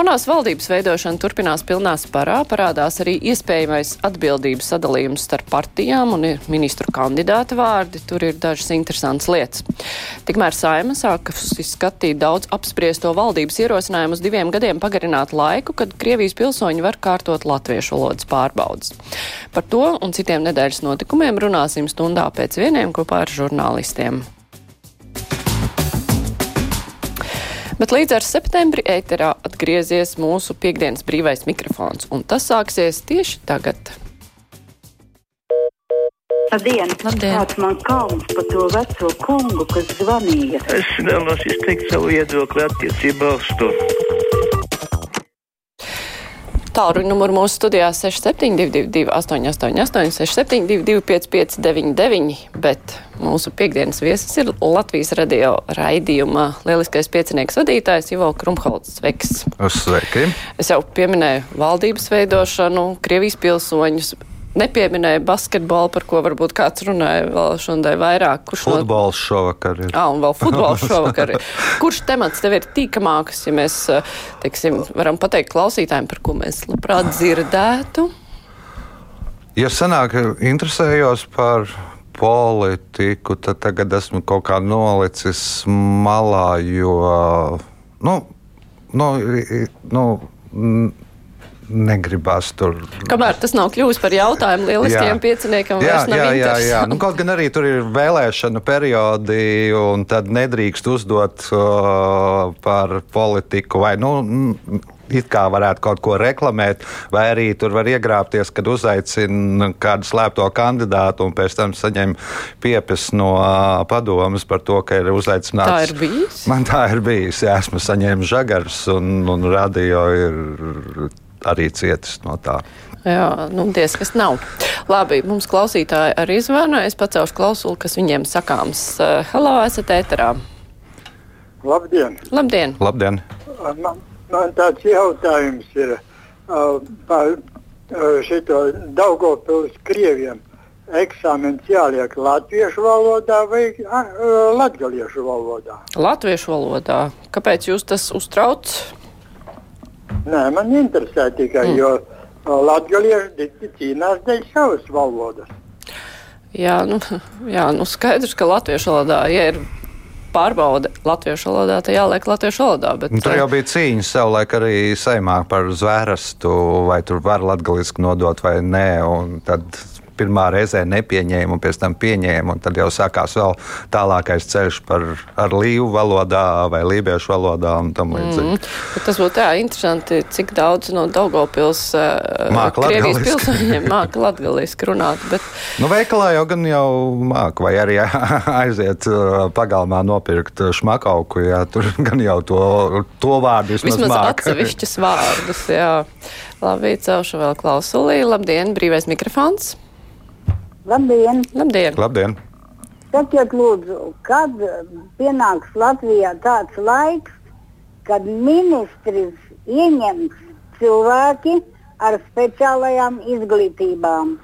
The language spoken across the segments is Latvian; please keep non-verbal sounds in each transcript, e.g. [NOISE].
Jaunās valdības veidošana turpinās pilnā sparā, parādās arī iespējamais atbildības sadalījums starp partijām un ir ministru kandidāta vārdi. Tur ir dažas interesantas lietas. Tikmēr saima sākusi skatīt daudz apspriesto valdības ierosinājumu uz diviem gadiem pagarināt laiku, kad Krievijas pilsoņi var kārtot latviešu valodas pārbaudas. Par to un citiem nedēļas notikumiem runāsim stundā pēc vieniem kopā ar žurnālistiem. Bet līdz ar septembri ēterā atgriezies mūsu piekdienas brīvais mikrofons, un tas sāksies tieši tagad. Labdien! Labdien. Kāds man kauns par to veco kungu, kas zvanīja? Es vēlos izteikt savu viedokli attiecībā uz to. Tālruņa numuru mūsu studijā 6722, 888, 672, 559, bet mūsu piekdienas viesis ir Latvijas radio raidījuma lieliskais piecinieks vadītājs Ivo Krumholts. Sveiks! Sveiki! Es jau pieminēju valdības veidošanu, Krievijas pilsoņus. Nepieminēja basketbolu, par ko varbūt kāds runāja vēl šodien vairāk. Kurš Futbols no... šovakar ir. Ah, un vēl futbols šovakar. Kurš temats tev ir tīkamāks, ja mēs, teiksim, varam pateikt klausītājiem, par ko mēs labprāt dzirdētu? Ja senāk interesējos par politiku, tad tagad esmu kaut kā nolicis malā, jo, nu, nu, nu negribas tur. Kamēr tas nav kļuvis par jautājumu lieliskajam pieciniekam, jā, jā, jā, jā. Nu, kaut gan arī tur ir vēlēšana periodi, un tad nedrīkst uzdot uh, par politiku vai, nu, it kā varētu kaut ko reklamēt, vai arī tur var iegrābties, kad uzaicina kādu slēpto kandidātu un pēc tam saņem piepes no uh, padomas par to, ka ir uzaicināts. Tā ir bijis? Man tā ir bijis. Jā, esmu saņēmis žagars un, un radio ir arī cietis no tā. Jā, nu, diez kas nav. Labi, mums klausītāji arī zvana. Es pacelšu klausuli, kas viņiem sakāms. Halo, esat ēterā. Labdien! Labdien! Labdien. Man, man tāds jautājums ir uh, par uh, šito Daugopils Krieviem. Eksāmens jāliek latviešu valodā vai uh, latgaliešu valodā? Latviešu valodā. Kāpēc jūs tas uztrauc? Nē, man interesē tikai, mm. jo dikti cīnās dēļ savas valodas. Jā, nu, [LAUGHS] jā, nu skaidrs, ka latviešu valodā, ja ir pārbauda latviešu valodā, tad jāliek latviešu valodā. Bet, nu, tur jau bija cīņa savulaik arī saimā par zvērstu, vai tur var latgaliski nodot vai nē. Tad pirmā reizē nepieņēma, un pēc tam pieņēma. Tad jau sākās vēl tālākais ceļš par ar līvu valodā vai lībiešu valodā un tam līdzīgi. Mm. Tas būtu tā interesanti, cik daudz no Daugopils uh, māca Krievijas pilsoņiem māca latgaliski runāt. Bet... Nu, veikalā jau gan jau māca, vai arī [LAUGHS] aiziet uh, pagalmā nopirkt šmakauku, jā, tur gan jau to, to vārdu vismaz, vismaz māca. atsevišķas vārdus, jā. Labi, celšu vēl klausulī. Labdien, brīvais mikrofons. Labdien! Labdien! Labdien. Sakiet, lūdzu, kad pienāks Latvijā tāds laiks, kad ministrs ieņems cilvēki ar speciālajām izglītībām?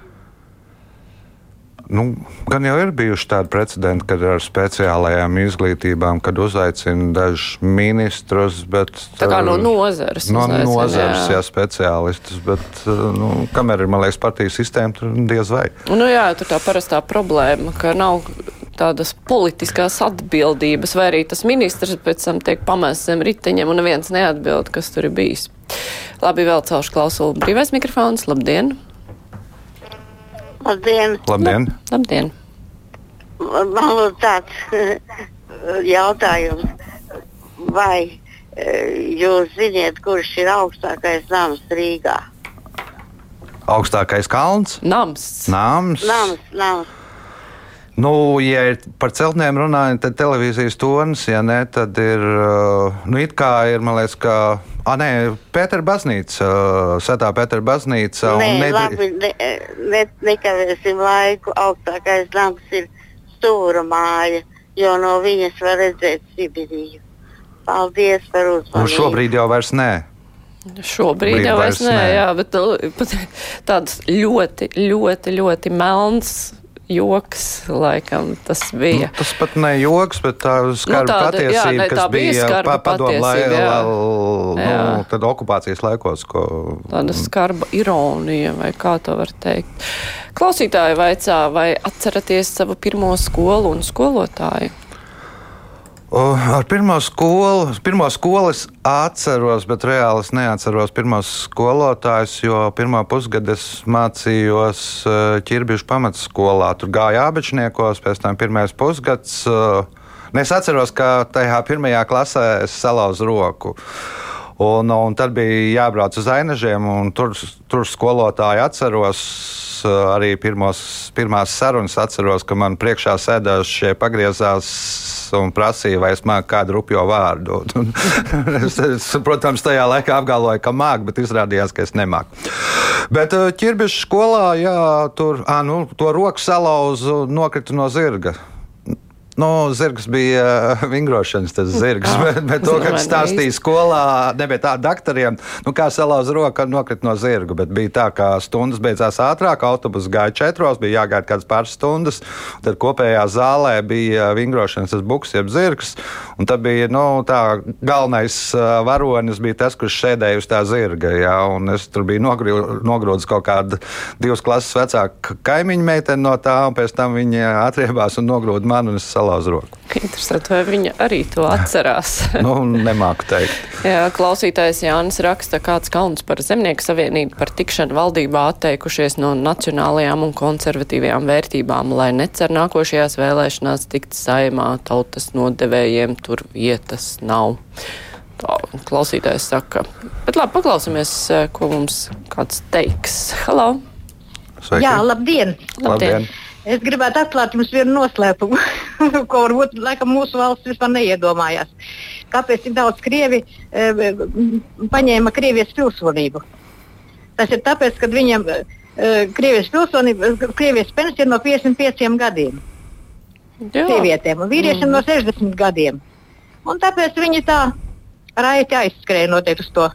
Nu, gan jau ir bijuši tādi precedenti, kad ar speciālajām izglītībām, kad uzaicina dažus ministrus, bet. Tā kā no nozares. No uzaicina, nozares, jā. jā, speciālistus, bet, nu, kamēr ir, man liekas, partijas sistēma, tur diez vai. Nu, jā, tur tā parastā problēma, ka nav tādas politiskās atbildības, vai arī tas ministrs pēc tam tiek pamests zem riteņiem un neviens neatbild, kas tur ir bijis. Labi, vēl celšu klausulu brīvais mikrofons. Labdien! Labdien! Labdien! Labdien! Man lūdzu tāds [LAUGHS] jautājums. Vai jūs ziniet, kurš ir augstākais nams Rīgā? Augstākais kalns? Nams! Nams! Nams, nams. Nu, ja ir par celtnēm runājot, tad televīzijas tonis, ja ne, tad ir, uh, nu, it kā ir, man liekas, ka, ah, nē, Pētera baznīca, uh, Svētā Pētera baznīca. Nē, un nedri- labi, ne, ne, nekavēsim laiku. Augstākais nams ir stūra māja, jo no viņas var redzēt Sibiriju. Paldies par Nu, uzmanību. šobrīd jau vairs nē. Šobrīd Brīd jau vairs vairs nē, nē. jā, bet nu, pat [LAUGHS] tāds ļoti, ļoti, ļoti melns joks, laikam tas bija. Nu, tas pat ne joks, bet tā skarba Nu, tāda- patiesība, jā, ne, kas tā bija bija skarba pa- padomu lai, patiesība, jā. lai, Jā. nu, tad okupācijas laikos, ko Tāda skarba ironija, vai kā to var teikt. Klausītāji vaicā, vai atceraties savu pirmo skolu un skolotāju? Ar pirmo skolu, pirmo skolu es atceros, bet reāli es neatceros pirmos skolotājus, jo pirmā pusgada es mācījos eh, ķirbīšu pamatskolā. Tur gāja abečniekos, pēc tam pirmais pusgads. eh, un Es atceros, ka tajā pirmajā klasē es salauzu roku. Un, un tad bija jābrauc uz ainažiem, un tur, tur skolotāji atceros. eh, Arī pirmos, pirmās sarunas atceros, ka man priekšā sēdējušie pagriezās un prasīja, vai es māku kādu rupjo vārdu. [LAUGHS] Es, es, protams, tajā laikā apgalvoju, ka māku, bet izrādījās, ka es nemāku. Bet eh, ķirbišu skolā, jā, tur à, nu, to roku salauzu, nokritu no zirga. Nu, zirgs bija uh, [LAUGHS] vingrošanas, tas zirgs. Ah, bet, bet to, kad stāstīja skolā, nebija tā doktoriem, nu, kā salauzt roku, kad nokrit no zirga. Bet bija tā, ka stundas beidzās ātrāk, autobus gāja četros, bija jāgaida kādas pāris stundas. Tad kopējā zālē bija vingrošanas, buks, jeb zirgs. Un tad bija nu, tā, galvenais uh, varonis, bija tas, kurš sēdēja uz tā zirga. Jā, un es tur biju nogrū- nogrūdis kaut kādu divas klases vecāku kaimiņu meiteni no tā, un pēc tam viņa atriebās un nogrūda mani un es salauzu roku. Interesanti, vai viņa arī to atcerās. [LAUGHS] Nu, nemāku teikt. Jā, klausītājs Jānis raksta, kāds kauns par Zemnieku savienību par tikšanu valdībā atteikušies no nacionālajām un konservatīvajām vērtībām, lai necer nākošajās vēlēšanās tikt saimā tautas nodevējiem, tur vietas nav. Tā klausītājs saka. Bet labi, paklausīsimies, ko mums kāds teiks. Halo! Sveiki. Jā, labdien! Labdien! Es gribētu atklāt jums vienu noslēpumu, [LAUGHS] ko varbūt laikam, mūsu valsts vispār neiedomājās. Kāpēc tik daudz krievi e, paņēma Krievijas pilsonību? Tas ir tāpēc, ka viņam e, Krievijas pilsonība, Krievijas pensija ir no 55 gadiem sievietēm un vīriešiem mm. no 60 gadiem. Un tāpēc viņi tā raiti aizskrēja noteikti uz to.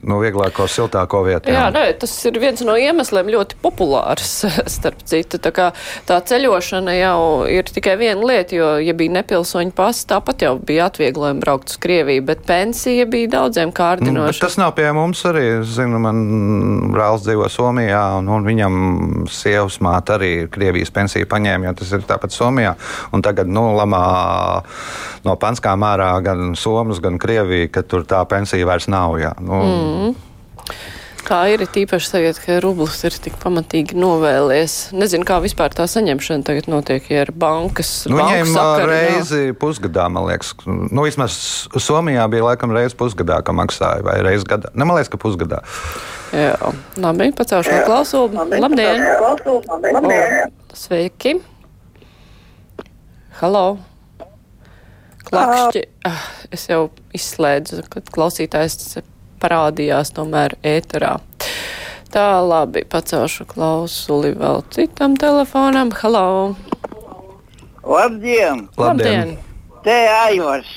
Nu, vieglāko, siltāko vietu. Jā, nē, tas ir viens no iemesliem ļoti populārs, [LAUGHS] starp citu. Tā, kā, tā ceļošana jau ir tikai viena lieta, jo, ja bija nepilsoņu pasta, tāpat jau bija atvieglojumi braukt uz Krieviju, bet pensija bija daudziem kārdinoša. tas nav pie mums arī. Zinu, man brālis dzīvo Somijā, un, un viņam sievas māte arī ir Krievijas pensiju paņēma, jo tas ir tāpat Somijā. Un tagad, nu, lamā no panskām ārā gan Somas, gan Krievija, ka tur tā pensija vairs nav. Jā. Nu, mm. Tā ir tīpaši tagad, ka rublis ir tik pamatīgi novēlies. Nezinu, kā vispār tā saņemšana tagad notiek, ja ir bankas. Nu, viņiem reizi pusgadā, man liekas, nu, vismaz Somijā bija laikam reizi pusgadā, ka maksāja, vai reizi gadā. Ne, man liekas, ka pusgadā. Jā, labi, pacelšu klausulu. Labdien! O, sveiki! Halo! Klakšķi. Ah, es jau izslēdzu, kad klausītājs parādījās tomēr ēterā. Tā labi, pacelšu klausuli vēl citam telefonam. Halo! Labdien! Labdien! Te Aivars!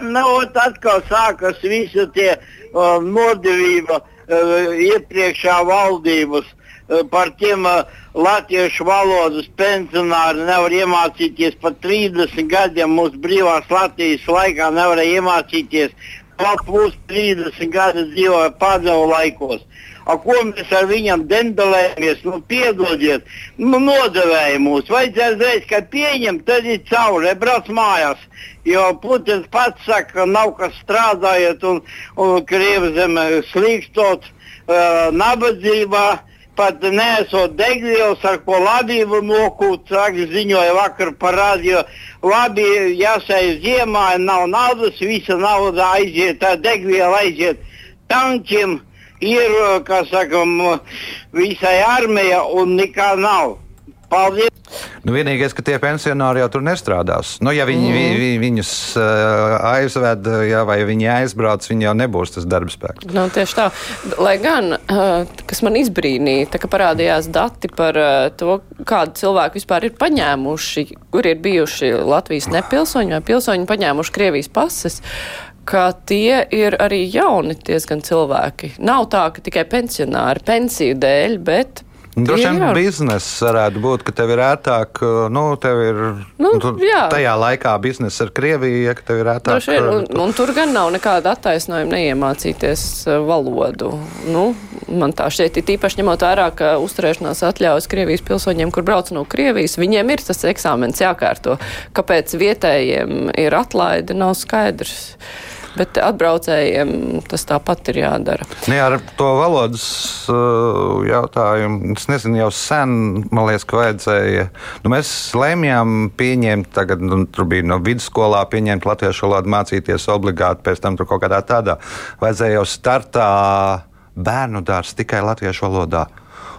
Nu, ot atkal sākas visi tie uh, nodevība uh, iepriekšā valdības uh, par tiem uh, latviešu valodas pensionāri nevar iemācīties pat 30 gadiem. Mūsu brīvās Latvijas laikā nevarēja iemācīties. Pat plus 30 gadi dzīvoja padomu laikos. A, ko mēs ar viņiem dendelējamies? Nu, piedodiet, nu, nodevēja mūs. Vajadzēja reiz, kad pieņem, tad ir cauri, brauc mājās. Jo Putins pats saka, ka nav kas strādājot un, un Krievijas zemē slīkstot uh, nabadzībā. Pat nesot degvielas, ar ko labību nokūt, saka, ziņoja vakar par radio. Labi, jāsēž ziemā, nav naudas, visa nauda aiziet, tā degviela aiziet tankiem ir, kā sakam, visai armija un nekā nav. Paldies! Nu, vienīgais, ka tie pensionāri jau tur nestrādās. Nu, ja viņi, mm. vi, vi, viņus uh, aizved, ja, vai viņi aizbrauc, viņi jau nebūs tas darbspēks. Nu, tieši tā. Lai gan, uh, kas man izbrīnīja, tā, ka parādījās dati par uh, to, kādu cilvēku vispār ir paņēmuši, kur ir bijuši Latvijas nepilsoņi vai pilsoņi paņēmuši Krievijas pases ka tie ir arī jauni diezgan cilvēki. Nav tā, ka tikai pensionāri pensiju dēļ, bet Droši vien biznesa varētu būt, ka tev ir ērtāk, uh, nu, tev ir Nu, tu, jā. tajā laikā biznesa ar Krieviju, ja tev ir ērtāk. Vien, un, uh, un tur gan nav nekāda attaisnojuma neiemācīties uh, valodu. Nu, man tā šķiet, ir īpaši ņemot vērā, ka uzturēšanās atļaujas Krievijas pilsoņiem, kur brauc no Krievijas, viņiem ir tas eksāmens jākārto. Kāpēc vietējiem ir atlaide, nav skaidrs. Bet atbraucējiem tas tāpat ir jādara. Nu, jā, ar to valodas uh, jautājumu. Es nezinu, jau sen, man liekas, ka vajadzēja. Nu, mēs lēmjām pieņemt, tagad nu, tur bija no vidusskolā pieņemt latviešu valodu, mācīties obligāti, pēc tam tur kaut kādā tādā. Vajadzēja jau startā bērnu dārsts tikai latviešu valodā.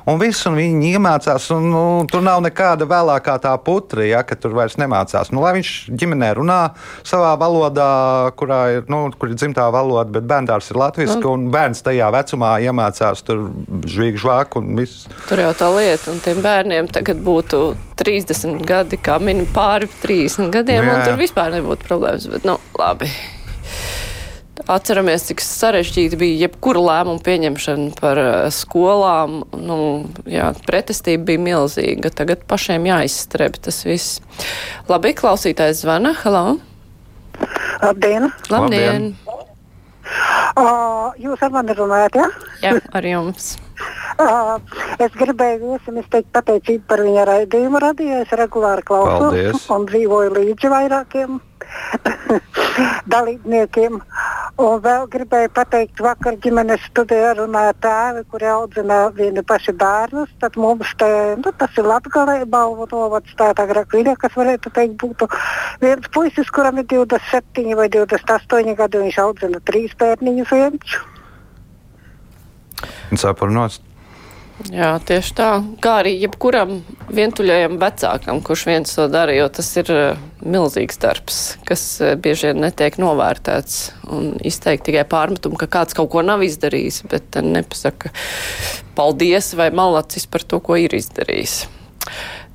Un viss, un viņi iemācās, un nu, tur nav nekāda vēlākā tā putra, ja, ka tur vairs nemācās. Nu, lai viņš ģimenē runā savā valodā, kurā ir, nu, kur ir dzimtā valoda, bet bērns ir latviešu, un bērns tajā vecumā iemācās tur žvīgi žvāku un viss. Tur jau tā lieta, un tiem bērniem tagad būtu 30 gadi, kā mini pāri 30 gadiem, Jā, un jā. tur vispār nebūtu problēmas. Bet, nu, labi. Atceramies, cik sarežģīti bija jebkura lēmuma pieņemšana par eh, skolām. Nu, jā, pretestība bija milzīga. Tagad pašiem jāizstreb tas viss. Labi, klausītājs zvana. Halo! Labdien! Labdien! Uh, jūs ar mani runājat, ja? Jā, ar jums. [LAUGHS] Uh, es gribēju viesim izteikt pateicību par viņa raidījumu radio. Es regulāri klausos Paldies. un dzīvoju līdzi vairākiem [LAUGHS] dalībniekiem. Un vēl gribēju pateikt, vakar ģimenes studijā runāja tēvi, kuri audzina vieni paši bērnus. Tad mums te, nu, tas ir Latgalē, balvu novads, tā tā agrāk viņa, kas varētu teikt, būtu viens puisis, kuram ir 27 vai 28 gadi, un viņš audzina trīs bērniņus viens. Saprotot, Jā, tieši tā. Kā arī jebkuram vientuļajam vecākam, kurš viens to dara, jo tas ir uh, milzīgs darbs, kas uh, bieži vien netiek novērtēts un izteikt tikai pārmetumu, ka kāds kaut ko nav izdarījis, bet nepasaka paldies vai malacis par to, ko ir izdarījis.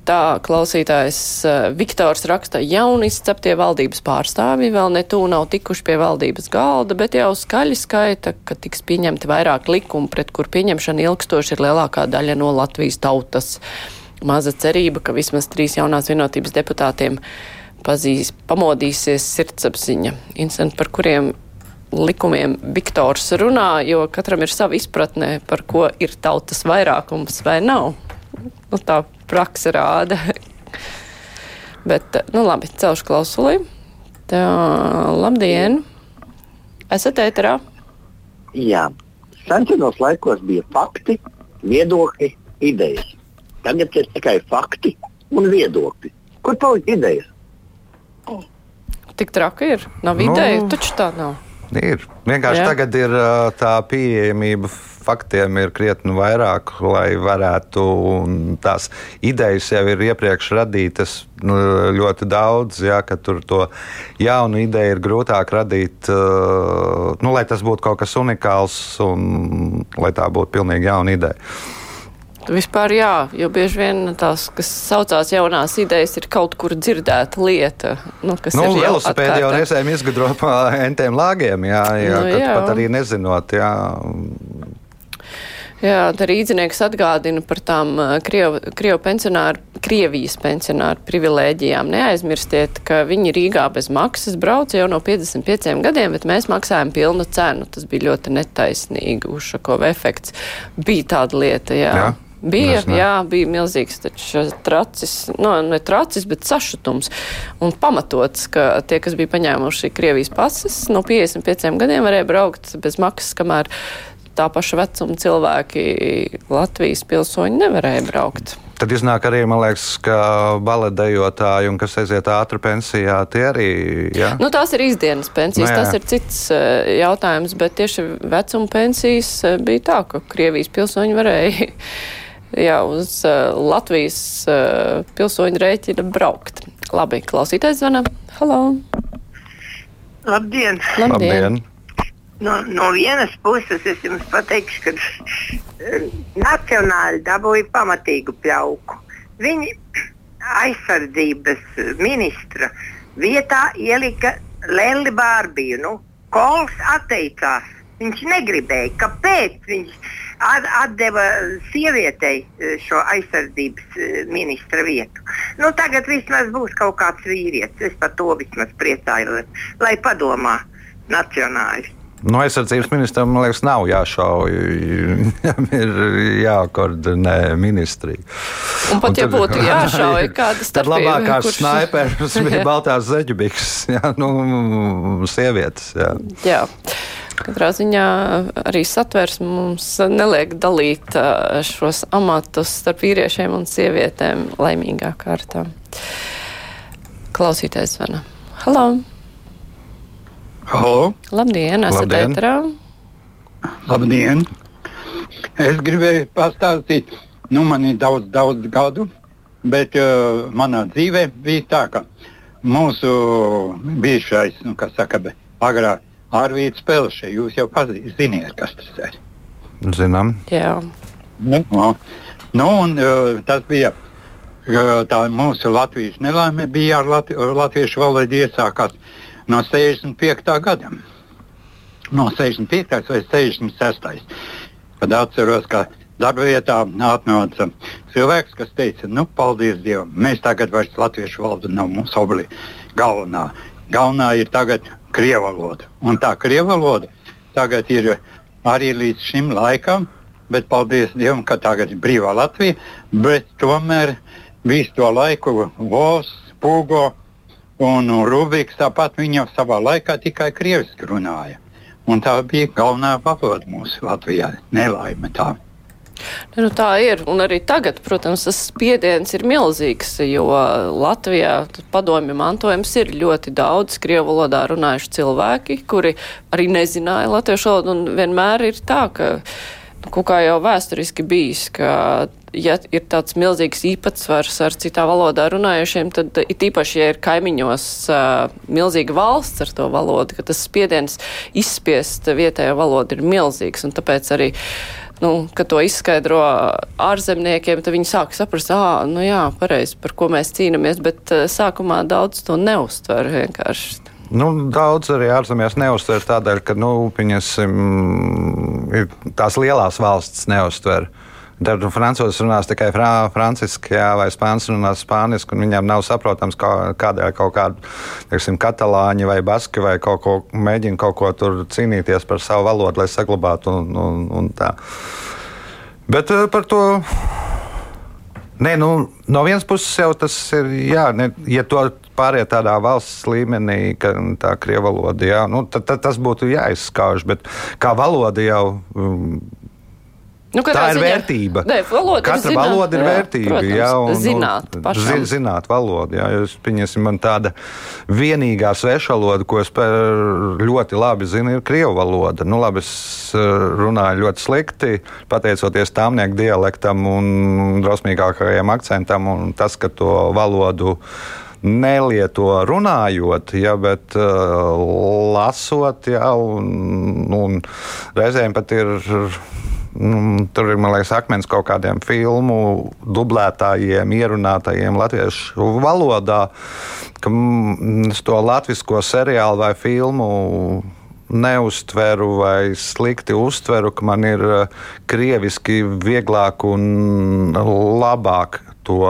Tā klausītājs uh, Viktors raksta, jauni izceptie valdības pārstāvji vēl netū nav tikuši pie valdības galda, bet jau skaļi skaita, ka tiks pieņemti vairāk likumu, pret kur pieņemšana ilgstoši ir lielākā daļa no Latvijas tautas. Maza cerība, ka vismaz trīs jaunās vienotības deputātiem pazīs, pamodīsies sirdsapziņa. Incidenti, par kuriem likumiem Viktors runā, jo katram ir sava izpratne, par ko ir tautas vairākums vai nav. Nu, tā praksa rāda. [LAUGHS] Bet, nu labi, celšu klausulī. Tā, labdien! Esat ēterā? Jā, senos laikos bija fakti, viedokļi, idejas. Tagad ir tikai fakti un viedokļi. Kur paliek idejas? Tik traki ir. Nav Nu. ideja, taču tā nav. Ir. Vienkārši Jā. Tagad ir tā pieejamība faktiem ir krietni vairāk, lai varētu. Tās idejas jau ir iepriekš radītas nu, ļoti daudz, jā, ka tur to jaunu ideju ir grūtāk radīt, nu, lai tas būtu kaut kas unikāls un lai tā būtu pilnīgi jauna ideja. Vispār jā, jo bieži vien tās, kas saucās jaunās idejas, ir kaut kur dzirdēta lieta. Nu, kas Nu, ir velosipēdi jau reizēm izgudro pa entiem lāgiem, jā, jā, nu, jā. pat arī nezinot. Jā. Jā, tā rīdzinieks atgādina par tām Krievu, Krievu pensionāru, Krievijas pensionāru privilēģijām. Neaizmirstiet, ka viņi Rīgā bez maksas brauca jau no 55 gadiem, bet mēs maksājam pilnu cenu. Tas bija ļoti netaisnīgi. Ušakova efekts bija tāda lieta, jā. Jā? Bija, jā, bija milzīgs taču tracis, no, ne tracis, bet sašutums. Un pamatots, ka tie, kas bija paņēmuši Krievijas pases, no 55 gadiem varēja braukt bez maksas, kamēr tā paša vecuma cilvēki Latvijas pilsoņi nevarēja braukt. Tad iznāk arī, man liekas, ka baletdejotāji un kas aiziet ātri pensijā, tie arī. Ja? Nu, tās ir izdienas pensijas, Nu, jā. tas ir cits uh, jautājums, bet tieši vecuma pensijas uh, bija tā, ka Krievijas pilsoņi varēja [LAUGHS] jā, uz uh, Latvijas pilsoņu rēķina braukt. Labi, klausītājs zvana. Halo! Labdien! Labdien! No, no vienas puses es jums pateikšu, ka eh, nacionāli dabūja pamatīgu pļauku. Viņi aizsardzības ministra vietā ielika Lelli Bārbiju. Nu, Kols atteicās Viņš negribēja. Kāpēc viņš at- atdeva sievietei eh, šo aizsardzības eh, ministra vietu? Nu, tagad vismaz būs kaut kāds vīrietis. Es par to vismaz priecājos, lai padomā nacionāli. No aizsardzības ministram, man liekas, nav jāšauj. Viņam ir jākoordinē ministrija. Un pat, ja tad- būtu jāšauj, [LAUGHS] kāda Tad starpība, labākās kurš- snaiperis [LAUGHS] bija Baltās zeķubiks, [LAUGHS] jā, nu, sievietes. Jā. Jā. Katrā ziņā arī satversme mums neliek dalīt šos amatus starp vīriešiem un sievietēm laimīgā kārtā. Klausītājs zvana. Halo! Halo, Labdien, esat ēterā? labdien! Es gribēju pastāstīt, nu, man ir daudz, daudz gadu, bet uh, manā dzīvē bija tā, ka mūsu bijušais, nu, kas saka, agrāk Arvīts Pelšē, jūs jau pazīstat, kas tas ir. Zinām. Jā. Nu, no. nu, un, uh, tas bija uh, tā mūsu Latvijas nelaime, bija ar Latvi latviešu valodu iesākās no 65. gada. No 65. vai 66. Kad atceros, ka darba vietā atnāca cilvēks, kas teica, nu, paldies Dievam, mēs tagad vairs latviešu valodu nav mums obligāti galvenā. Galvenā ir tagad krievu valoda. Un tā krievu valoda tagad ir arī līdz šim laikam, bet paldies Dievam, ka tagad ir brīvā Latvija, tomēr visu to laiku Vos, Pūgo un Rubiks tāpat viņi jau savā laikā tikai krieviski runāja. Un tā bija galvenā valoda mūsu Latvijā. Nelaime tā. Ne, Nu, tā ir. Un arī tagad, protams, tas spiediens ir milzīgs, jo Latvijā padomju mantojums ir ļoti daudz krievu valodā runājuši cilvēki, kuri arī nezināja latviešu valodu. Un vienmēr ir tā, ka nu, kaut kā jau vēsturiski bijis, ka ja ir tāds milzīgs īpatsvars ar citā valodā runājušiem, tad it īpaši, ja ir kaimiņos uh, milzīga valsts ar to valodu, ka tas spiediens izspiest vietējo valodu ir milzīgs. Un tāpēc arī nu, kad to izskaidro ārzemniekiem, tad viņi sāk saprast, ah, nu jā, pareizi, par ko mēs cīnāmies, bet sākumā daudz to neuztver vienkārši. Nu, daudz arī ārzemēs neuztver tādēļ, ka nu, pieņasim, ir tās lielās valsts neuztver. Tad frančūzis runās tikai frā, franciski, jā, vai spānis runās spāniski, un viņiem nav saprotams, kā, kādēļ kaut kādi teiksim, katalāņi vai baski vai kaut ko mēģina kaut ko tur cīnīties par savu valodu, lai saglabātu. Un, un, un tā. Bet eh, par to Nē, nu, no vienas puses jau tas ir, jā, ne, ja to pāriet tādā valsts līmenī, ka tā krievu valoda, jā, nu, tad, tad tas būtu jāizskauž, bet kā valoda jau. Um, Nu, tā ir ziņā- vērtība. Nē, valoda ir Katra zināt, valoda ir jā, vērtība. protams, jā, un, zināt nu, pašam. zi- zināt valodu. Jā, jūs, pieņemsim, man tāda vienīgā svešvaloda, ko es par- ļoti labi zinu, ir krievu valoda. Nu, labi, es eh, runāju ļoti slikti, pateicoties tāmnieku dialektam un drausmīgākajam akcentam, un tas, ka to valodu nelieto runājot, ja, bet uh, lasot, ja, un, un reizēm pat ir. Nu, tur ir, liekas, akmens kaut kādiem filmu dublētājiem, ierunātājiem latviešu valodā, ka mm, es to latviešu seriālu vai filmu neuztveru vai slikti uztveru, ka man ir eh, krieviski vieglāk un labāk to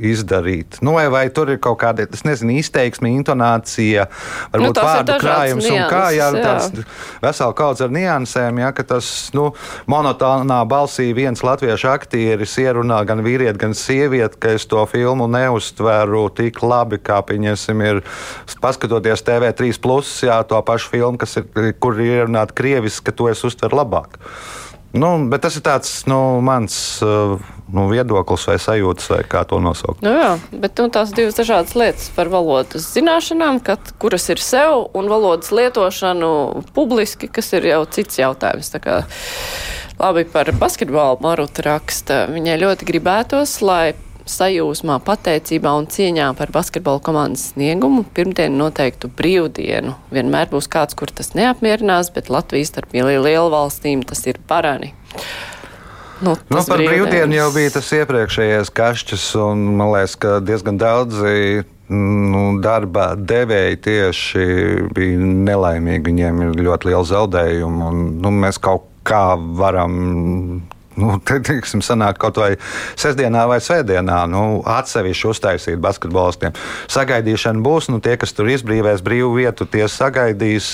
izdarīt. Nu, vai, vai tur ir kaut kāda, nezinu, izteiksme, intonācija, varbūt Nu, vārdu krājums un kā, jā, nianses, jā. tāds vesela kaudz ar niansēm, ja, ka tas nu, monotonā balsī viens latviešu aktieris ierunā gan vīrieti, gan sievieti, ka es to filmu neuztveru tik labi, kā pieņemsim, ir paskatoties TV3, plus, jā, to pašu filmu, kas ir, kur ir ierunāta krieviski, ka to es uztveru labāk. Nu, bet tas ir tāds nu, mans uh, nu, viedoklis vai sajūtas, vai kā to nosaukt. Nu, jā, bet nu, tās divas dažādas lietas par valodas zināšanām, kad, kuras ir sev, un valodas lietošanu publiski, kas ir jau cits jautājums. Labi par basketbolu Maruta raksta. Viņai ļoti gribētos, lai sajūsmā, pateicībā un cieņā par basketbola komandas sniegumu pirmdien noteiktu brīvdienu. Vienmēr būs kāds, kur tas neapmierinās, bet Latvijas starp lielu valstīm tas ir parani. Nu, Nu, par brīvdienas- brīvdienu jau bija tas iepriekšējais kašķis, un man liekas, ka diezgan daudzi nu, darba devēji tieši bija nelaimīgi. Viņiem ir ļoti liela zaudējuma, un nu, mēs kaut kā varam Nu, te, teiksim, sanāk kaut vai sestdienā vai svētdienā, nu, atsevišķi uztaisīt basketbolistiem. Sagaidīšana būs, nu, tie, kas tur izbrīvēs brīvu vietu, tie sagaidīs.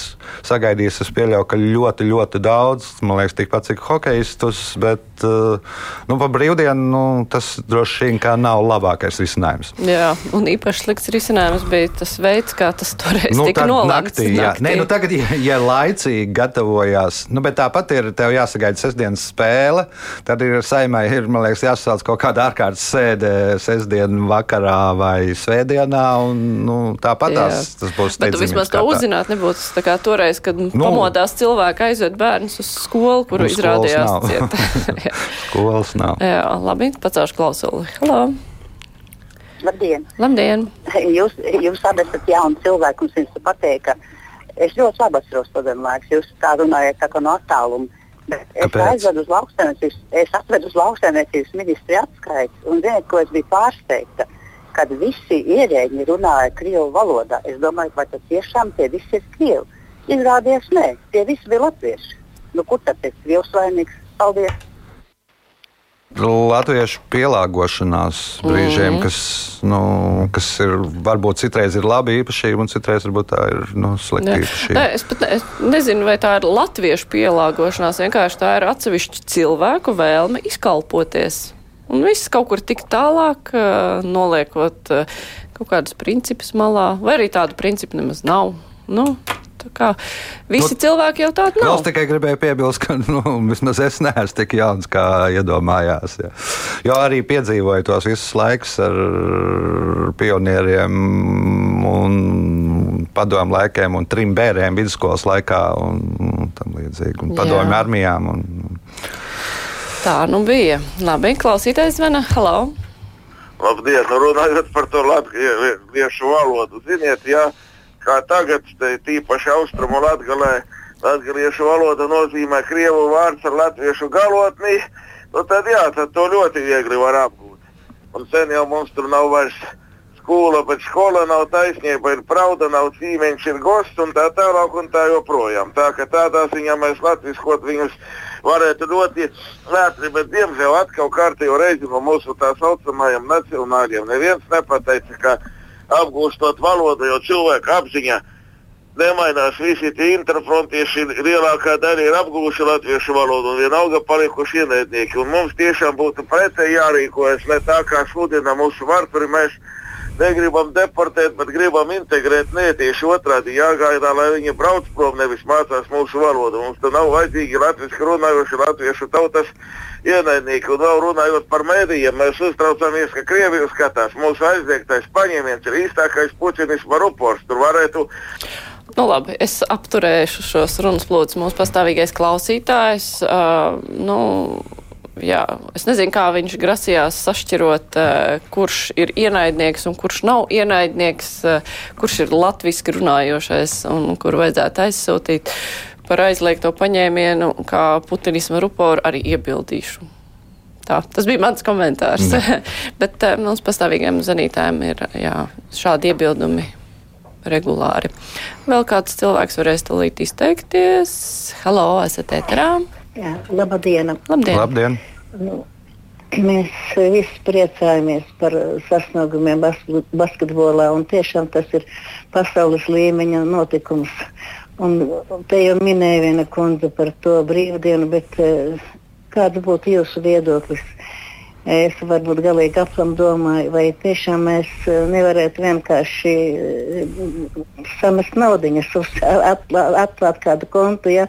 Sagaidīs, es pieļauju, ka ļoti, ļoti daudz, man liekas, tikpat cik hokejistus, bet uh, nu, pa brīvdienu nu, tas droši vien nav labākais risinājums. Jā, un īpaši slikts risinājums bija tas veids, kā tas toreiz nu, tika nolemts. Naktī, jā. Naktī. Nē, nu, tagad, ja, ja laicīgi gatavojās, nu, bet tāpat ir tev jāsagaida sestdienas spēle. Tad ir saimai, ir, man liekas, jāsasauc kaut kāda ārkārtas sēde sestdienas vakarā vai svētdienā. Un, nu, tāpat tās, tas būs steidzami. Bet vismaz to uzzināt nebūtu tā kā toreiz, kad nu, pamodās cilvēki aizved bērnus uz skolu, kuru nu, izrādījās ciet. [LAUGHS] skolas nav. Jā, labi, pacaušu klausuli. Halo! Labdien! Labdien. Jūs, jūs abi esat jauni cilvēki, un es jums pateicu, ka es ļoti labi atceros to laiku. Jūs tā runājat tā kā no attāluma. Es aizvedu uz lauksaimniecības, es atvedu uz lauksaimniecības ministri atskaites, un ziniet, ko es biju pārsteigta, kad visi ierēģi runāja krievu valodā. Es domāju, vai tas tiešām tie visi ir krievi. Izrādījās, nē, tie visi bija latvieši. Nu, kur tad ir krievs vainīgs? Paldies! Latviešu pielāgošanās brīžiem, mm. kas, nu, kas ir varbūt citreiz ir labi īpašība, un citreiz varbūt tā ir nu, slikta īpašība. Nē, es pat ne, es nezinu, vai tā ir latviešu pielāgošanās. Vienkārši tā ir atsevišķa cilvēku vēlme izkalpoties. Un viss kaut kur tik tālāk, noliekot kaut kādus principus malā, vai arī tādu principu nemaz nav. Nu, Kā, visi nu, cilvēki jau tādi nav. Es tikai gribēju piebilst, ka nu, vismaz es neesmu tik jauns, kā iedomājās. Ja. Jo arī piedzīvoju tos visus laikus ar pionieriem un padomu laikiem un trim bērniem vidusskolas laikā un, un tam līdzīgi. Un padomu armijām. Un, Tā nu bija. Labi, klausītājs zvana. Halo! Labdien! Nu, runājot par to latviešu valodu, ziniet, jā. Ja kā tagad, tīpaši austrumu latgalē, latgaliešu valoda nozīmē krievu vārds ar latviešu galotni, nu tad jā, tad to ļoti viegli var apgūt. Un sen jau mums tur nav vairs skola, bet skola nav taisnība, ir pravda, nav cīmeņš, ir gosts un tā tālāk un tā joprojām. Tā ka tādā ziņā mēs latviskot viņus varētu ļoti ātri, bet diemžēl atkal kārtējo reizi no mūsu tā saucamajiem nacionāļiem neviens nepateica, ka apgūstot valodu, jo cilvēka apziņa nemainās. Visi tie interfrontieši lielākā daļa ir apgūši latviešu valodu un vienalga palikuši ienaidnieki. Un mums tiešām būtu pretēji jārīkojas, ne tā kā šodien mūsu varturi mēs negribam deportēt, bet gribam integrēt. Nē, tieši otrādi jāgaida, lai viņi brauc prom, nevis mācās mūsu valodu. Mums te nav vajadzīgi latviešu runājoši latviešu tautas ienaidnieki. Un vēl runājot par mēdījiem, mēs uztraucamies, ka Krievija skatās. Mūsu aizliegtais paņēmiens ir īstākais puķinisma rupors. Tur varētu. Nu, labi, es apturēšu šos runas plūdus. Mūsu pastāvīgais klausītājs. Uh, nu, jā, es nezinu, kā viņš grasījās sašķirot, uh, kurš ir ienaidnieks un kurš nav ienaidnieks, uh, kurš ir latviski runājošais un kur vajadzētu aizsūtīt. Par aizliegto paņēmienu, kā putinisma ruporu arī iebildīšu. Tā, tas bija mans komentārs. [LAUGHS] Bet uh, mums pastāvīgiem zvanītājiem ir jā, šādi iebildumi regulāri. Vēl kāds cilvēks varēs tulīt izteikties. Halo, esat ēterā? Jā, labdien! Labdien! labdien. Nu, mēs visi priecājamies par sasniegumiem basketbolā, un tiešām tas ir pasaules līmeņa notikums. Un te jau minēja viena kundze par to brīvdienu, bet eh, kāds būtu jūsu viedoklis? Es varbūt galīgi aplam domāju, vai tiešām mēs eh, nevarētu vienkārši eh, samest naudiņas, [LAUGHS] atklāt kādu kontu, ja,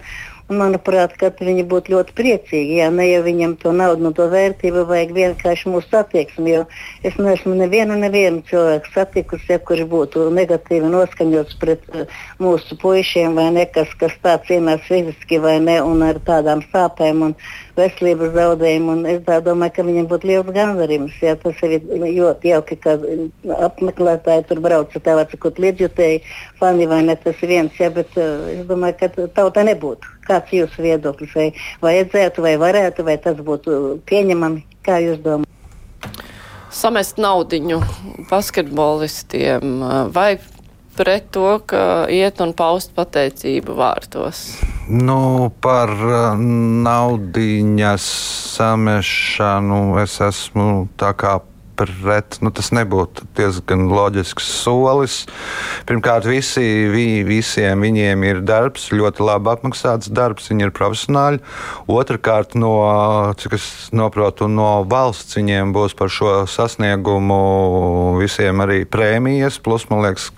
manuprāt, viņi būtu ļoti priecīgi. Jā, ne jau viņam to naudu, no to vērtību vajag vienkārši mūsu attieksmi. Es neesmu nevienu, nevienu cilvēku satikusi, ja, kurš būtu negatīvi noskaņots pret uh, mūsu puišiem vai nekas, kas tā cīnās fiziski vai ne, un ar tādām sāpēm un veselības zaudējumu. Es domāju, ka viņam būtu liels gandarījums. Jā, tas ir ļoti jauki, ka apmeklētāji tur brauc, tā var sakot, līdzjutēji fani vai ne tas viens, jā, bet uh, es domāju, ka tauta nebūtu. Kāds ir jūsu viedoklis? Vai vajadzētu, vai varētu, vai tas būtu pieņemami? Kā jūs domājat? samest naudiņu basketbolistiem vai pret to, ka iet un paust pateicību vārtos? Nu, par naudiņas samešanu es esmu tā kā pret. Nu, tas nebūtu diezgan loģisks solis. Pirmkārt, visi, vi, visiem viņiem ir darbs, ļoti labi apmaksāts darbs, viņi ir profesionāļi. Otrakārt, no, cik es saprotu, no valsts viņiem būs par šo sasniegumu visiem arī prēmijas. Plus, man liekas,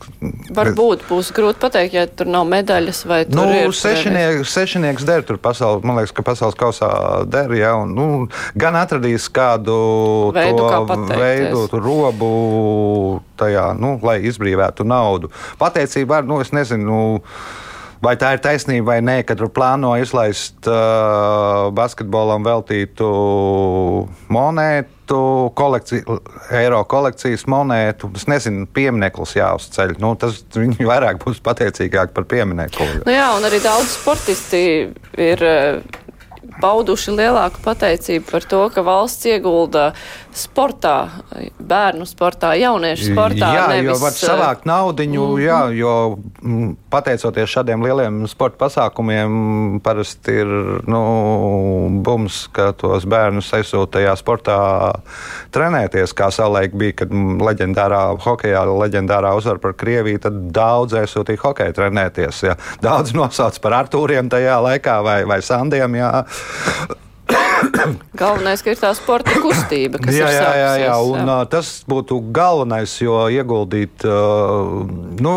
varbūt būs grūti pateikt, ja tur nav medaļas vai nu, sešinieks, sešinieks der tur pasaules, man liekas, ka pasaules kausā der, ja, un, nu, gan atradīs kādu veidu, to kā pateikt veidotu robu tajā, nu, lai izbrīvētu naudu. Pateicība var, nu, es nezinu. Nu, Vai tā ir taisnība vai nē, kad plāno izlaist uh, basketbolam veltītu monētu, kolekciju, eiro kolekcijas monētu. Es nezinu, piemineklis jāuzceļ. Nu, tas viņi vairāk būs pateicīgāki par pieminekli. Nu jā, un arī daudz sportisti ir pauduši lielāku pateicību par to, ka valsts iegulda sportā, bērnu sportā, jauniešu sportā. Jā, nevis, jo var savākt naudiņu, mm -hmm. jā, jo mm, pateicoties šādiem lieliem sporta pasākumiem, parasti ir nu, bums, ka tos bērnus aizsūta tajā sportā trenēties, kā savulaik bija, kad leģendārā hokejā, leģendārā uzvara par Krieviju, tad daudz aizsūtīja hokeju trenēties. Jā. Daudz nosauc par Artūriem tajā laikā vai, vai Sandiem. Jā. [COUGHS] Galvenais, ka ir tā sporta kustība, kas jā, ir jā, jā, jā, un, jā. tas būtu galvenais, jo ieguldīt. Nu,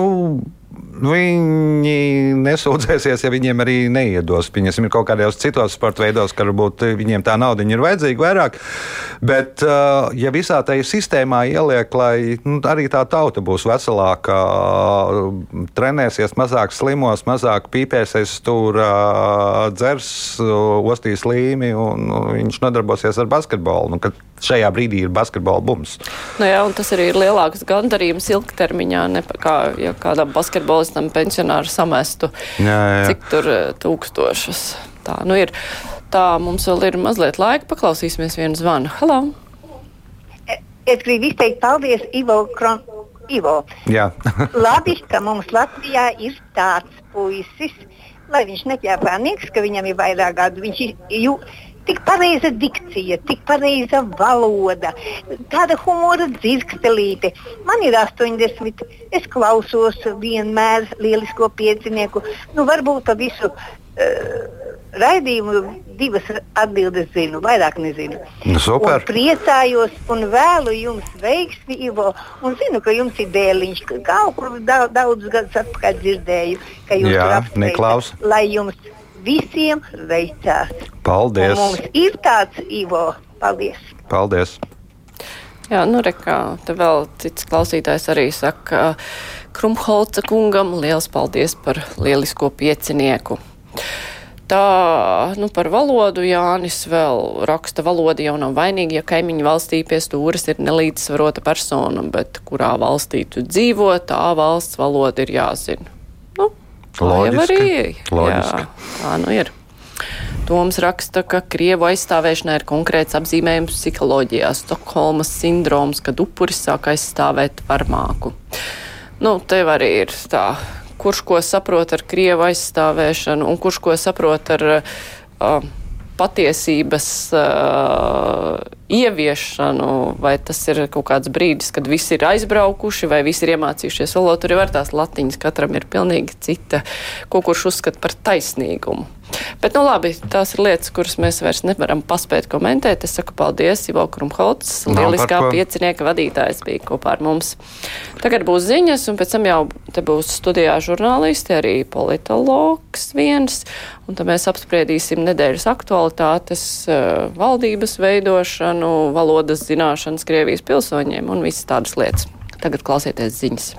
Viņi nesūdzēsies, ja viņiem arī neiedos. Viņiem ir kaut kādos citos sporta veidos, ka varbūt viņiem tā nauda ir vajadzīga vairāk. Bet, uh, ja visā tajā sistēmā ieliek, lai nu, arī tā tauta būs veselāka, trenēsies mazāk slimos, mazāk pīpēsies tur, dzers, ostīs līmi un viņš nodarbosies ar basketbolu. Nu, šajā brīdī ir basketbola bums. Nu jā, tas arī ir lielāks gandarījums ilgtermiņā, ne kā ja kādam basketbolistam pensionāru samestu. Jā, jā. Cik tur eh, tūkstošus. Tā, nu ir. Tā mums vēl ir mazliet laika, paklausīsimies vienu zvanu. Halo! Es gribu izteikt paldies Ivo Kron. Ivo. Jā. [LAUGHS] Labi, ka mums Latvijā ir tāds puisis, lai viņš nepjāpānieks, ka viņam ir vairāk gadu. Viņš ir, tik pareiza dikcija, tik pareiza valoda, tāda humora dzirkstelīte. Man ir 80, es klausos vienmēr lielisko piecinieku, nu varbūt pa visu. Uh, Raidījumu divas atbildes zinu, vairāk nezinu. Nu, super. Un priecājos un vēlu jums veiksmi, Ivo. Un zinu, ka jums ir dēliņš, ka kaut kur daudz, daudz gadus atpakaļ dzirdēju, ka jūs apsveicat. Niklaus. Lai jums visiem veicās. Paldies! Un mums ir tāds Ivo. Paldies! Paldies! Jā, nu rekā, te vēl cits klausītājs arī saka, Krumholca kungam liels paldies par lielisko piecinieku. Tā, nu, par valodu Jānis vēl raksta, valoda jau nav vainīga, ja kaimiņu valstī pie stūras ir nelīdzsvarota persona, bet kurā valstī tu dzīvo, tā valsts valoda ir jāzina. Loģiski. arī. Loģiski. Jā, tā nu ir. Toms raksta, ka Krievu aizstāvēšanai ir konkrēts apzīmējums psiholoģijā - Stokholmas sindroms, kad upuris sāk aizstāvēt varmāku. Nu, tev arī ir tā, kurš ko saprot ar Krievu aizstāvēšanu un kurš ko saprot ar uh, patiesības uh, ieviešanu, vai tas ir kaut kāds brīdis, kad visi ir aizbraukuši, vai visi ir iemācījušies valodu. Tur jau ir tās latiņas, katram ir pilnīgi cita, ko kurš uzskata par taisnīgumu. Bet, nu labi, tās ir lietas, kuras mēs vairs nevaram paspēt komentēt. Es saku paldies Ivo Krumholts, par lieliskā piecinieka vadītājs bija kopā ar mums. Tagad būs ziņas, un pēc tam jau te būs studijā žurnālisti, arī politologs viens, un tad mēs apspriedīsim nedēļas aktualitātes, eh, valdības veidošanu, valodas zināšanas Krievijas pilsoņiem un visas tādas lietas. Tagad klausieties ziņas.